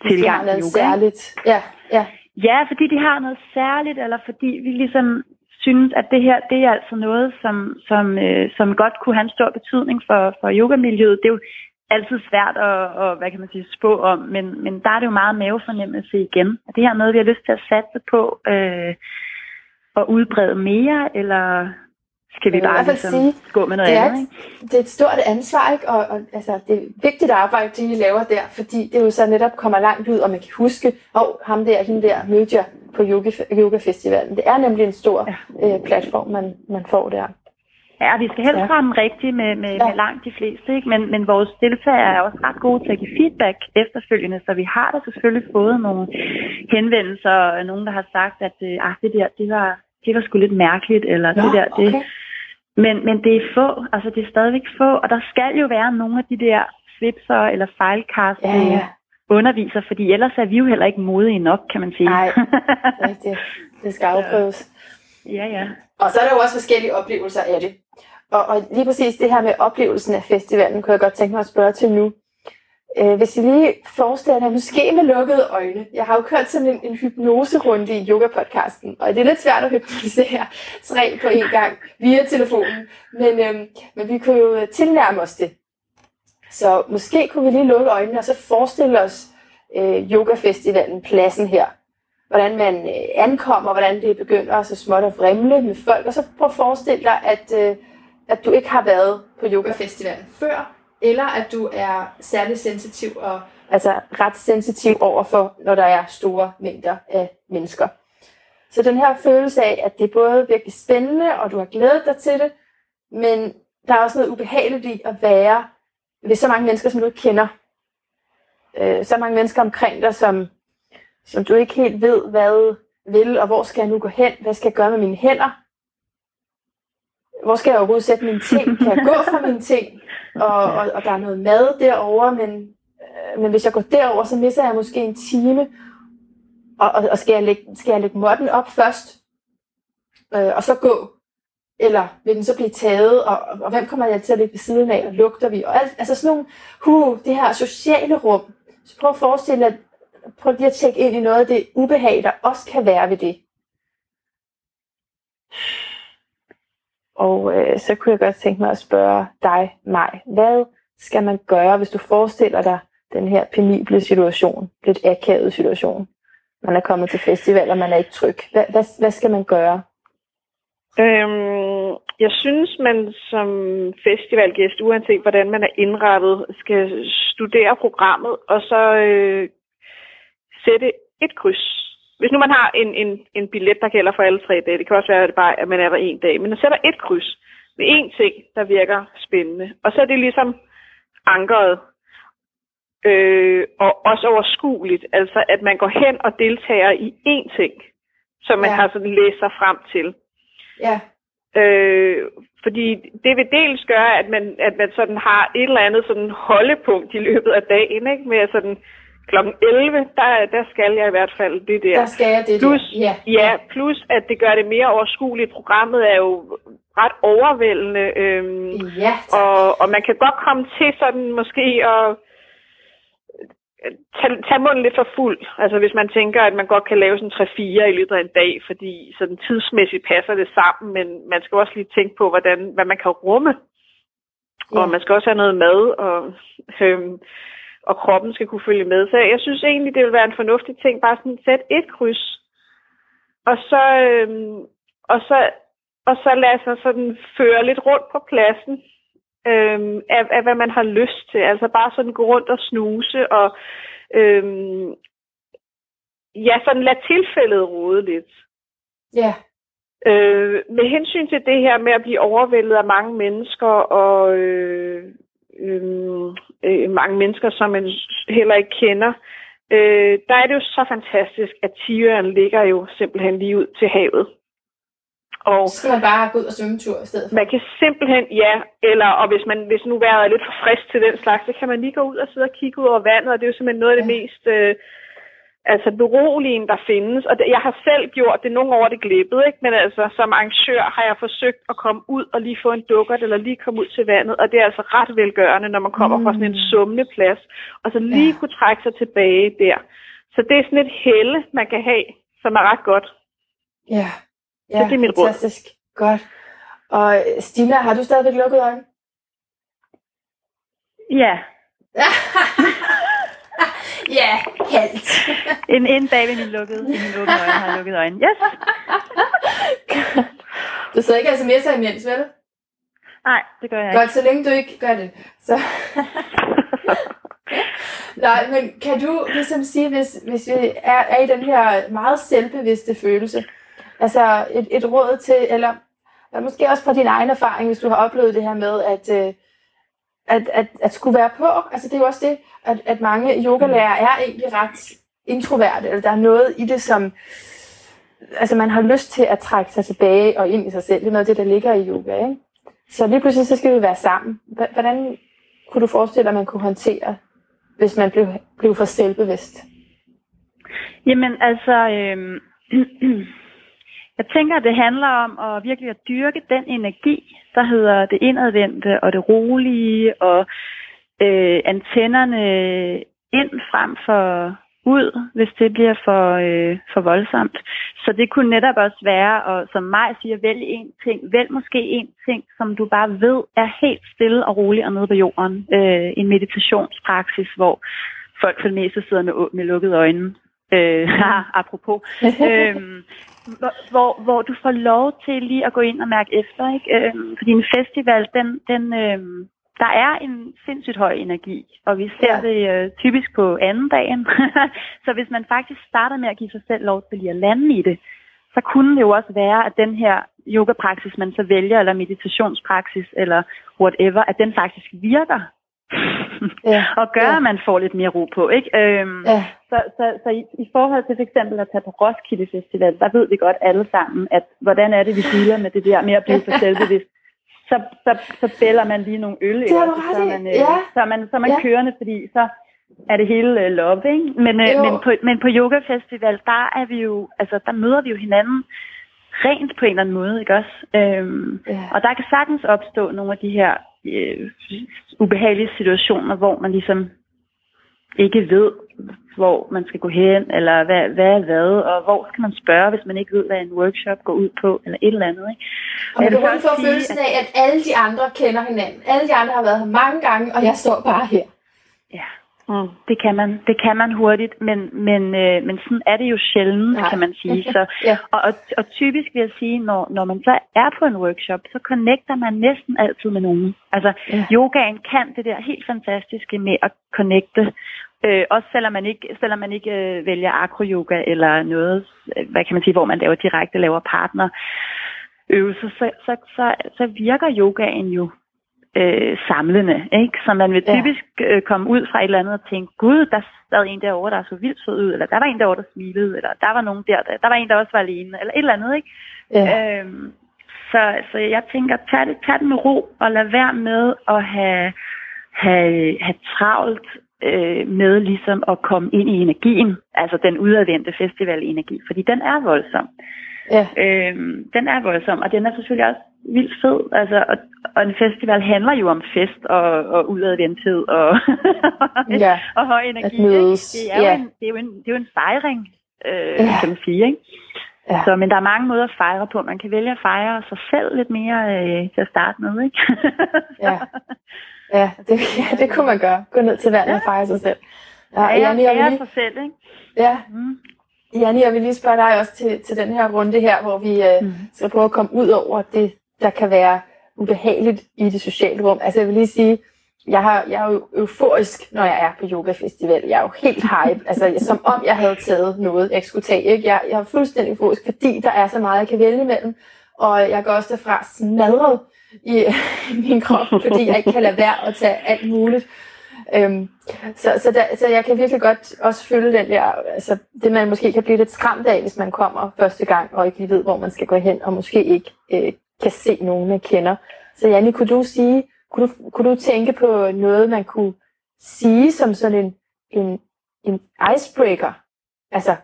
tilgang til yoga. særligt. Ja, ja. Ja, fordi de har noget særligt, eller fordi vi ligesom synes, at det her, det er altså noget, som, som, øh, som godt kunne have en stor betydning for, for yogamiljøet. Det er jo altid svært at, at, hvad kan man sige, spå om, men, men der er det jo meget mavefornemmelse igen. Er det her noget, vi har lyst til at satse på øh, at udbrede mere, eller skal vi bare ligesom sige, gå med noget det er, andet? Ikke? det er et stort ansvar, ikke? Og, og altså, det er vigtigt arbejde, det I laver der, fordi det jo så netop kommer langt ud, og man kan huske, og ham der, hende der, mødte jeg på yoga, yoga festivalen. Det er nemlig en stor Ja. øh, platform, man, man får der. Ja, vi skal helst Ja. ramme rigtigt med, med, Ja. med langt de fleste, ikke? Men, men vores deltagere er også ret gode til at give feedback efterfølgende, så vi har da selvfølgelig fået nogle henvendelser, og nogen, der har sagt, at øh, ah, det der, det var, det var sgu lidt mærkeligt, eller det der, det... okay. Men, men det er få, altså det er stadigvæk få, og der skal jo være nogle af de der slipser eller fejlkast Ja, ja. underviser, fordi ellers er vi jo heller ikke modige nok, kan man sige. Nej. Rigtigt. Det skal afprøves. ja, ja. Og så er der jo også forskellige oplevelser af det. Og, og lige præcis det her med oplevelsen af festivalen, kunne jeg godt tænke mig at spørge til nu. Øh, hvis I lige forestiller jer, måske med lukkede øjne. Jeg har jo kørt sådan en, en hypnoserunde i yoga-podcasten, og det er lidt svært at hypnotisere tre på en gang via telefonen. Men, øh, men vi kunne jo tilnærme os det. Så måske kunne vi lige lukke øjnene og så forestille os øh, yogafestivalen, pladsen her. Hvordan man øh, ankommer, hvordan det begynder så småt at vrimle med folk. Og så prøv at forestille dig, at, øh, at du ikke har været på yogafestivalen før, eller at du er særlig sensitiv og altså ret sensitiv overfor, når der er store mængder af mennesker. Så den her følelse af, at det er både virkelig spændende, og du har glædet dig til det, men der er også noget ubehageligt i at være ved så mange mennesker, som du ikke kender. Øh, så mange mennesker omkring dig, som, som du ikke helt ved, hvad vil, og hvor skal jeg nu gå hen? Hvad skal jeg gøre med mine hænder? Hvor skal jeg overhovedet sætte mine ting? Kan jeg gå fra mine ting? Og, og, og der er noget mad derovre, men, øh, men hvis jeg går derover, så misser jeg måske en time. Og, og, og skal, jeg lægge, skal jeg lægge måtten op først? Øh, og så gå? Eller vil den så blive taget? Og, og, og hvem kommer jeg til at ligge ved siden af? Og lugter vi? Og alt, altså sådan nogle, huh, det her sociale rum. Så prøv at forestille dig, prøv lige at tjekke ind i noget af det ubehag, der også kan være ved det. Og øh, så kunne jeg godt tænke mig at spørge dig, mig, hvad skal man gøre, hvis du forestiller dig den her penible situation, lidt akavet situation? Man er kommet til festival, og man er ikke tryg. Hvad, hvad, hvad skal man gøre? Øhm, jeg synes, man som festivalgæst, uanset hvordan man er indrettet, skal studere programmet og så øh, sætte et kryds. Hvis nu man har en, en, en billet, der gælder for alle tre dage, det kan også være, at, det bare, at man er der en dag, men man sætter et kryds. med én ting, der virker spændende. Og så er det ligesom ankeret øh, og også overskueligt. Altså, at man går hen og deltager i én ting, som man ja. har sådan læst sig frem til. Ja. Øh, fordi det vil dels gøre, at man, at man sådan har et eller andet sådan holdepunkt i løbet af dagen, ikke? Med sådan klokken 11, der, der skal jeg i hvert fald det der. Der skal jeg det Plus, der. Ja. ja, plus at det gør det mere overskueligt. Programmet er jo ret overvældende, øhm, Ja, tak. og, og man kan godt komme til sådan måske at tage, tage munden lidt for fuld. Altså hvis man tænker, at man godt kan lave sådan 3-4 i løbet af en dag, fordi sådan tidsmæssigt passer det sammen, men man skal også lige tænke på, hvordan, hvad man kan rumme. Ja. Og man skal også have noget mad, og, øhm, og kroppen skal kunne følge med. Så jeg synes egentlig, det vil være en fornuftig ting, bare sådan sætte et kryds, og så, øhm, og så, og så lade sig sådan føre lidt rundt på pladsen, øhm, af, af, hvad man har lyst til. Altså bare sådan gå rundt og snuse, og øhm, ja, sådan lade tilfældet rode lidt. Ja. Øh, med hensyn til det her med at blive overvældet af mange mennesker, og øh, øh, øh, mange mennesker, som man heller ikke kender, øh, der er det jo så fantastisk, at tigeren ligger jo simpelthen lige ud til havet. Og Så skal man bare gå ud og svømme tur i stedet for. man kan simpelthen, ja, eller og hvis man hvis nu vejret er lidt for frisk til den slags, så kan man lige gå ud og sidde og kigge ud over vandet, og det er jo simpelthen noget af det Ja. mest øh, altså beroligende, der findes. Og det, jeg har selv gjort det nogle år, det glippet, ikke? Men altså som arrangør har jeg forsøgt at komme ud og lige få en dukkert, eller lige komme ud til vandet, og det er altså ret velgørende, når man kommer mm. fra sådan en Mm. summende plads, og så lige Ja. kunne trække sig tilbage der. Så det er sådan et helle, man kan have, som er ret godt. Ja. Ja, det er mit råd. fantastisk. Godt. Og Stina, har du stadigvæk lukket øjnene? Ja, ja, halvt. en, en bag ved min lukkede, i min åbne øjne har jeg lukket øjne. Yes! du sidder ikke og sms'er imens, vel? Nej, det gør jeg ikke. Godt, så længe du ikke gør det. Så. Nej, men kan du ligesom sige, hvis, hvis vi er, er i den her meget selvbevidste følelse, altså et, et råd til, eller, eller måske også fra din egen erfaring, hvis du har oplevet det her med, at, øh, at, at, at skulle være på, altså det er jo også det, at, at mange yogalærere er egentlig ret introverte, eller der er noget i det, som altså man har lyst til at trække sig tilbage og ind i sig selv. Det er noget af det, der ligger i yoga, ikke? Så lige pludselig så skal vi være sammen. Hvordan kunne du forestille dig, at man kunne håndtere, hvis man blev, blev for selvbevidst? Jamen altså, øh, jeg tænker, at det handler om at virkelig at dyrke den energi, der hedder det indadvendte og det rolige og øh, antennerne ind frem for ud, hvis det bliver for, øh, for voldsomt. Så det kunne netop også være, og som mig siger, vælg en ting. Vælg måske en ting, som du bare ved er helt stille og rolig og nede på jorden. Øh, en meditationspraksis, hvor folk for det meste sidder med, med lukkede øjne. Øh, apropos. øhm, hvor, hvor, hvor du får lov til lige at gå ind og mærke efter. Ikke? Øhm, fordi en festival, den, den, øhm, der er en sindssygt høj energi, og vi ser Ja. ja. det øh, typisk på anden dagen. så hvis man faktisk starter med at give sig selv lov til lige at lande i det, så kunne det jo også være, at den her yoga-praksis, man så vælger, eller meditationspraksis, eller whatever, at den faktisk virker. Ja, og gør, ja. at man får lidt mere ro på. Ikke? Øhm, Ja, så, så, så i, i forhold til eksempel at tage på Roskilde Festival, der ved vi godt alle sammen, at hvordan er det, vi dealer med det der med at blive for selvbevidst. Så, så, så bæller man lige nogle øl, ret så, man, øh, Ja. så man, så man Ja. kørende, fordi så er det hele øh, love, ikke? Men, øh, Jo. men, på, men på Yoga Festival, der er vi jo, altså der møder vi jo hinanden rent på en eller anden måde, ikke også? Øhm, ja. og der kan sagtens opstå nogle af de her øh, ubehagelige situationer, hvor man ligesom ikke ved, hvor man skal gå hen, eller hvad, hvad er hvad, og hvor skal man spørge, hvis man ikke ved, hvad en workshop går ud på, eller et eller andet. Ikke? Og man kan hurtigt få følelsen af, at alle de andre kender hinanden. Alle de andre har været her mange gange, og jeg står bare her. Ja, mm. det, kan man, det kan man hurtigt, men, men, øh, men sådan er det jo sjældent, Nej. kan man sige. Så, Ja. og, og, og typisk vil jeg sige, når, når man så er på en workshop, så connecter man næsten altid med nogen. Altså, Ja. yogaen kan det der helt fantastiske med at connecte. Øh, også selvom man ikke, selvom man ikke øh, vælger acro-yoga eller noget, øh, hvad kan man sige, hvor man laver direkte laver partner øvelser, så, så, så, så virker yogaen jo øh, samlende. Ikke? Så man vil typisk øh, komme ud fra et eller andet og tænke, gud, der sad en derovre, der så vildt sød ud, eller der var en derovre, der smilede, eller der var nogen der, der, der var en, der også var alene, eller et eller andet. Ikke? Ja. Øhm, så, så jeg tænker, tag det, tag det med ro, og lad være med at have, have, have travlt øh, med ligesom at komme ind i energien, altså den udadvendte festival-energi, fordi den er voldsom. Ja. Øhm, den er voldsom, og den er selvfølgelig også vildt fed. Altså, og, og en festival handler jo om fest og, og udadvendthed og, ja. og høj energi. Det, er ja. jo en, det, er jo en, det er jo en fejring, øh, ja. kan man sige. Ikke? Ja. Så, men der er mange måder at fejre på. Man kan vælge at fejre sig selv lidt mere øh, til at starte med. Ikke? ja. Ja, det, ja, det kunne man gøre. Gå ned til vandet ja. og fejre sig selv. Ja, ja, Janne, jeg vil lige... sig selv, ikke? Ja. Mm. Janne, jeg vil lige spørge dig også til, til den her runde her, hvor vi øh, mm. skal prøve at komme ud over det, der kan være ubehageligt i det sociale rum. Altså jeg vil lige sige, jeg, har, jeg er jo euforisk, når jeg er på yoga festival. Jeg er jo helt hype, altså som om jeg havde taget noget, jeg skulle tage. Ikke? Jeg, jeg er fuldstændig euforisk, fordi der er så meget, jeg kan vælge imellem. Og jeg går også derfra smadret i, i min krop, fordi jeg ikke kan lade være at tage alt muligt. Øhm, så, så, der, så jeg kan virkelig godt også føle den der, altså det man måske kan blive lidt skræmt af, hvis man kommer første gang og ikke lige ved, hvor man skal gå hen, og måske ikke øh, kan se nogen, man kender. Så Janne, kunne du sige, kunne du, kunne du tænke på noget, man kunne sige som sådan en, en, en icebreaker? Altså,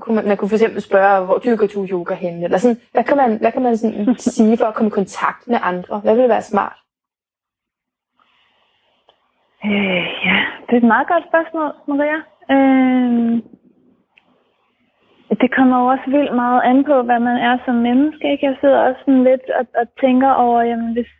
kunne man, man kunne for eksempel spørge, hvor dyrker du yoga henne? Eller sådan, hvad kan man, hvad kan man sådan sige for at komme i kontakt med andre? Hvad vil være smart? Øh, ja, det er et meget godt spørgsmål, Maria. Øh, det kommer jo også vildt meget an på, hvad man er som menneske. Ikke? Jeg sidder også sådan lidt og, og tænker over, jamen hvis,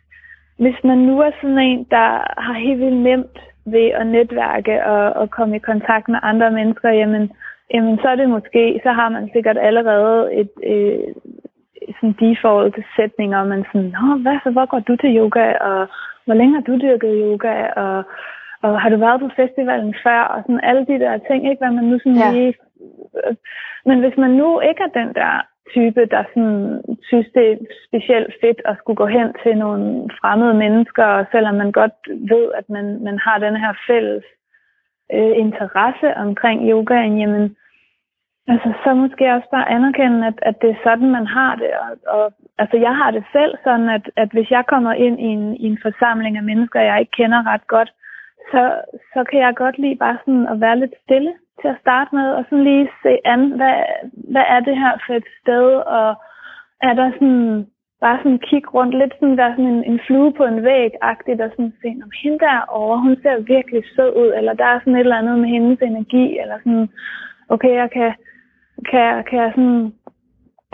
hvis man nu er sådan en, der har helt vildt nemt ved at netværke og, og komme i kontakt med andre mennesker, jamen, jamen så er det måske, så har man sikkert allerede et, øh, sådan default sætninger, og man sådan, Nå, hvad, så hvor går du til yoga, og hvor længe har du dyrket yoga, og, og har du været på festivalen før, og sådan alle de der ting, ikke, hvad man nu sådan ja. lige men hvis man nu ikke er den der type, der sådan, synes, det er specielt fedt at skulle gå hen til nogle fremmede mennesker, selvom man godt ved, at man, man har den her fælles øh, interesse omkring yogaen, jamen, altså, så måske også bare anerkende, at, at det er sådan, man har det. Og, og altså, jeg har det selv sådan, at, at hvis jeg kommer ind i en, i en forsamling af mennesker, jeg ikke kender ret godt, så, så kan jeg godt lide bare sådan at være lidt stille til at starte med, og sådan lige se an, hvad, hvad er det her for et sted, og er der sådan, bare sådan kigge rundt, lidt sådan, være sådan en, en flue på en væg-agtigt, og sådan se, om hende derovre, hun ser virkelig sød ud, eller der er sådan et eller andet med hendes energi, eller sådan, okay, jeg kan, kan, kan jeg sådan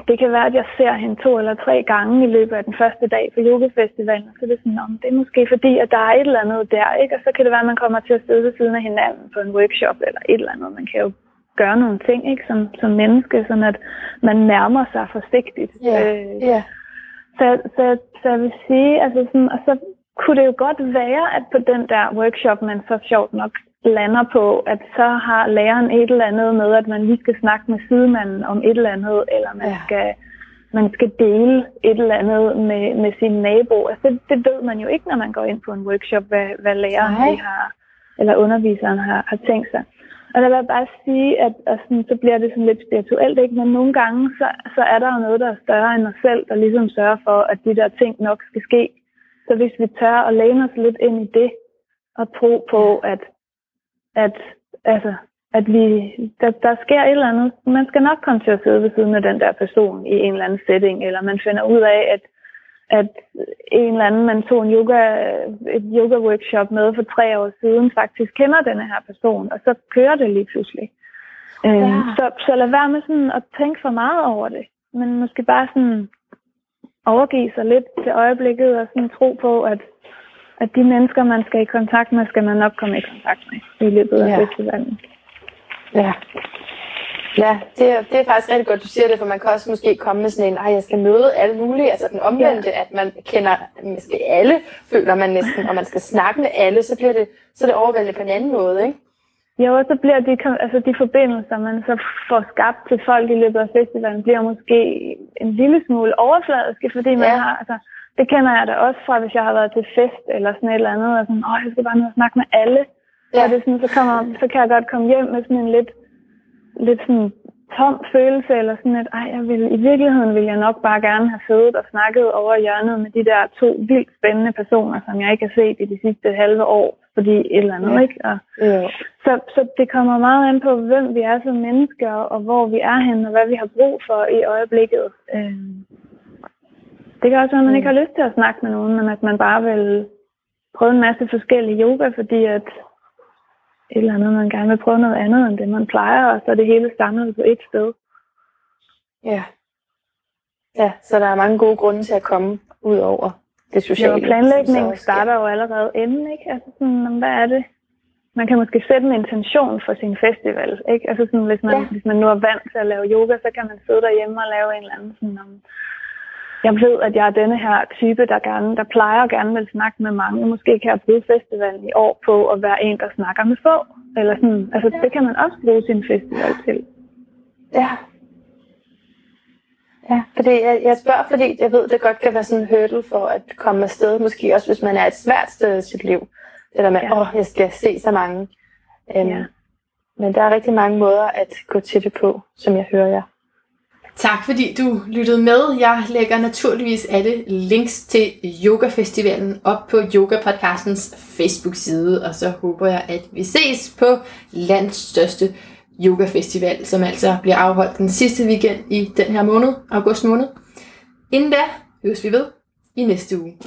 det kan være, at jeg ser hende to eller tre gange i løbet af den første dag på yogafestivalen, og så er det sådan, om det er måske fordi, at der er et eller andet der, ikke? og så kan det være, at man kommer til at sidde ved siden af hinanden på en workshop eller et eller andet. Man kan jo gøre nogle ting ikke? Som, som menneske, sådan at man nærmer sig forsigtigt. Yeah. Øh, yeah. Så, så, så jeg vil sige, altså sådan, og så kunne det jo godt være, at på den der workshop, man så sjovt nok lander på, at så har læreren et eller andet med, at man lige skal snakke med sidemanden om et eller andet, eller man, ja. skal, man skal dele et eller andet med, med sin nabo. Altså det, det ved man jo ikke, når man går ind på en workshop, hvad, hvad læreren har, eller underviseren har, har tænkt sig. Og der vil jeg bare sige, at og sådan, så bliver det sådan lidt spirituelt, ikke? men nogle gange, så, så er der jo noget, der er større end os selv, der ligesom sørger for, at de der ting nok skal ske. Så hvis vi tør at læne os lidt ind i det, og tro på, at at, altså, at vi, der, der sker et eller andet. Man skal nok komme til at sidde ved siden af den der person i en eller anden setting, eller man finder ud af, at, at en eller anden, man tog en yoga, et yoga workshop med for tre år siden, faktisk kender denne her person, og så kører det lige pludselig. Øhm, ja. Øh, så, så lad være med sådan at tænke for meget over det, men måske bare sådan overgive sig lidt til øjeblikket og sådan tro på, at at de mennesker, man skal i kontakt med, skal man nok komme i kontakt med i løbet af ja. festivalen. Ja. Ja, det er, det er faktisk rigtig godt, du siger det, for man kan også måske komme med sådan en, at jeg skal møde alle mulige, altså den omvendte, ja. at man kender måske alle, føler man næsten, og man skal snakke med alle, så bliver det, så det overvældende på en anden måde, ikke? Jo, og så bliver de, altså de forbindelser, man så får skabt til folk i løbet af festivalen, bliver måske en lille smule overfladiske, fordi man ja. har, altså, det kender jeg da også fra, hvis jeg har været til fest eller sådan et eller andet, og sådan, åh, jeg skal bare ned og snakke med alle. Ja. Så, det sådan, så, kommer, så kan jeg godt komme hjem med sådan en lidt, lidt sådan tom følelse, eller sådan at, ej, jeg vil, i virkeligheden vil jeg nok bare gerne have siddet og snakket over hjørnet med de der to vildt spændende personer, som jeg ikke har set i de sidste halve år, fordi et eller andet, ja. ikke? Og, ja. så, så det kommer meget an på, hvem vi er som mennesker, og hvor vi er henne, og hvad vi har brug for i øjeblikket. Øhm, det kan også være, at man ikke har lyst til at snakke med nogen, men at man bare vil prøve en masse forskellige yoga, fordi at et eller andet, man gerne vil prøve noget andet end det, man plejer, og så er det hele samlet på et sted. Ja. Ja, så der er mange gode grunde til at komme ud over det sociale. Ja, planlægning starter jo allerede inden, ikke? Altså sådan, hvad er det? Man kan måske sætte en intention for sin festival, ikke? Altså sådan, hvis man, ja. hvis man nu er vant til at lave yoga, så kan man sidde derhjemme og lave en eller anden sådan, om, jeg ved, at jeg er denne her type, der, gerne, der plejer at gerne vil snakke med mange. Måske kan jeg bruge festivalen i år på at være en, der snakker med få. Eller sådan. Altså, det kan man også bruge sin festival til. Ja. Ja, fordi jeg, jeg spørger, fordi jeg ved, det godt kan være sådan en hurdle for at komme afsted. Måske også, hvis man er et svært sted i sit liv. Det der med, åh, ja. oh, jeg skal se så mange. Um, ja. Men der er rigtig mange måder at gå til det på, som jeg hører jer. Tak fordi du lyttede med. Jeg lægger naturligvis alle links til yogafestivalen op på Yoga Podcastens Facebook-side, og så håber jeg, at vi ses på landets største yogafestival, som altså bliver afholdt den sidste weekend i den her måned, august måned. Inden da høres vi ved i næste uge.